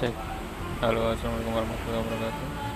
cek. Halo assalamualaikum warahmatullahi wabarakatuh.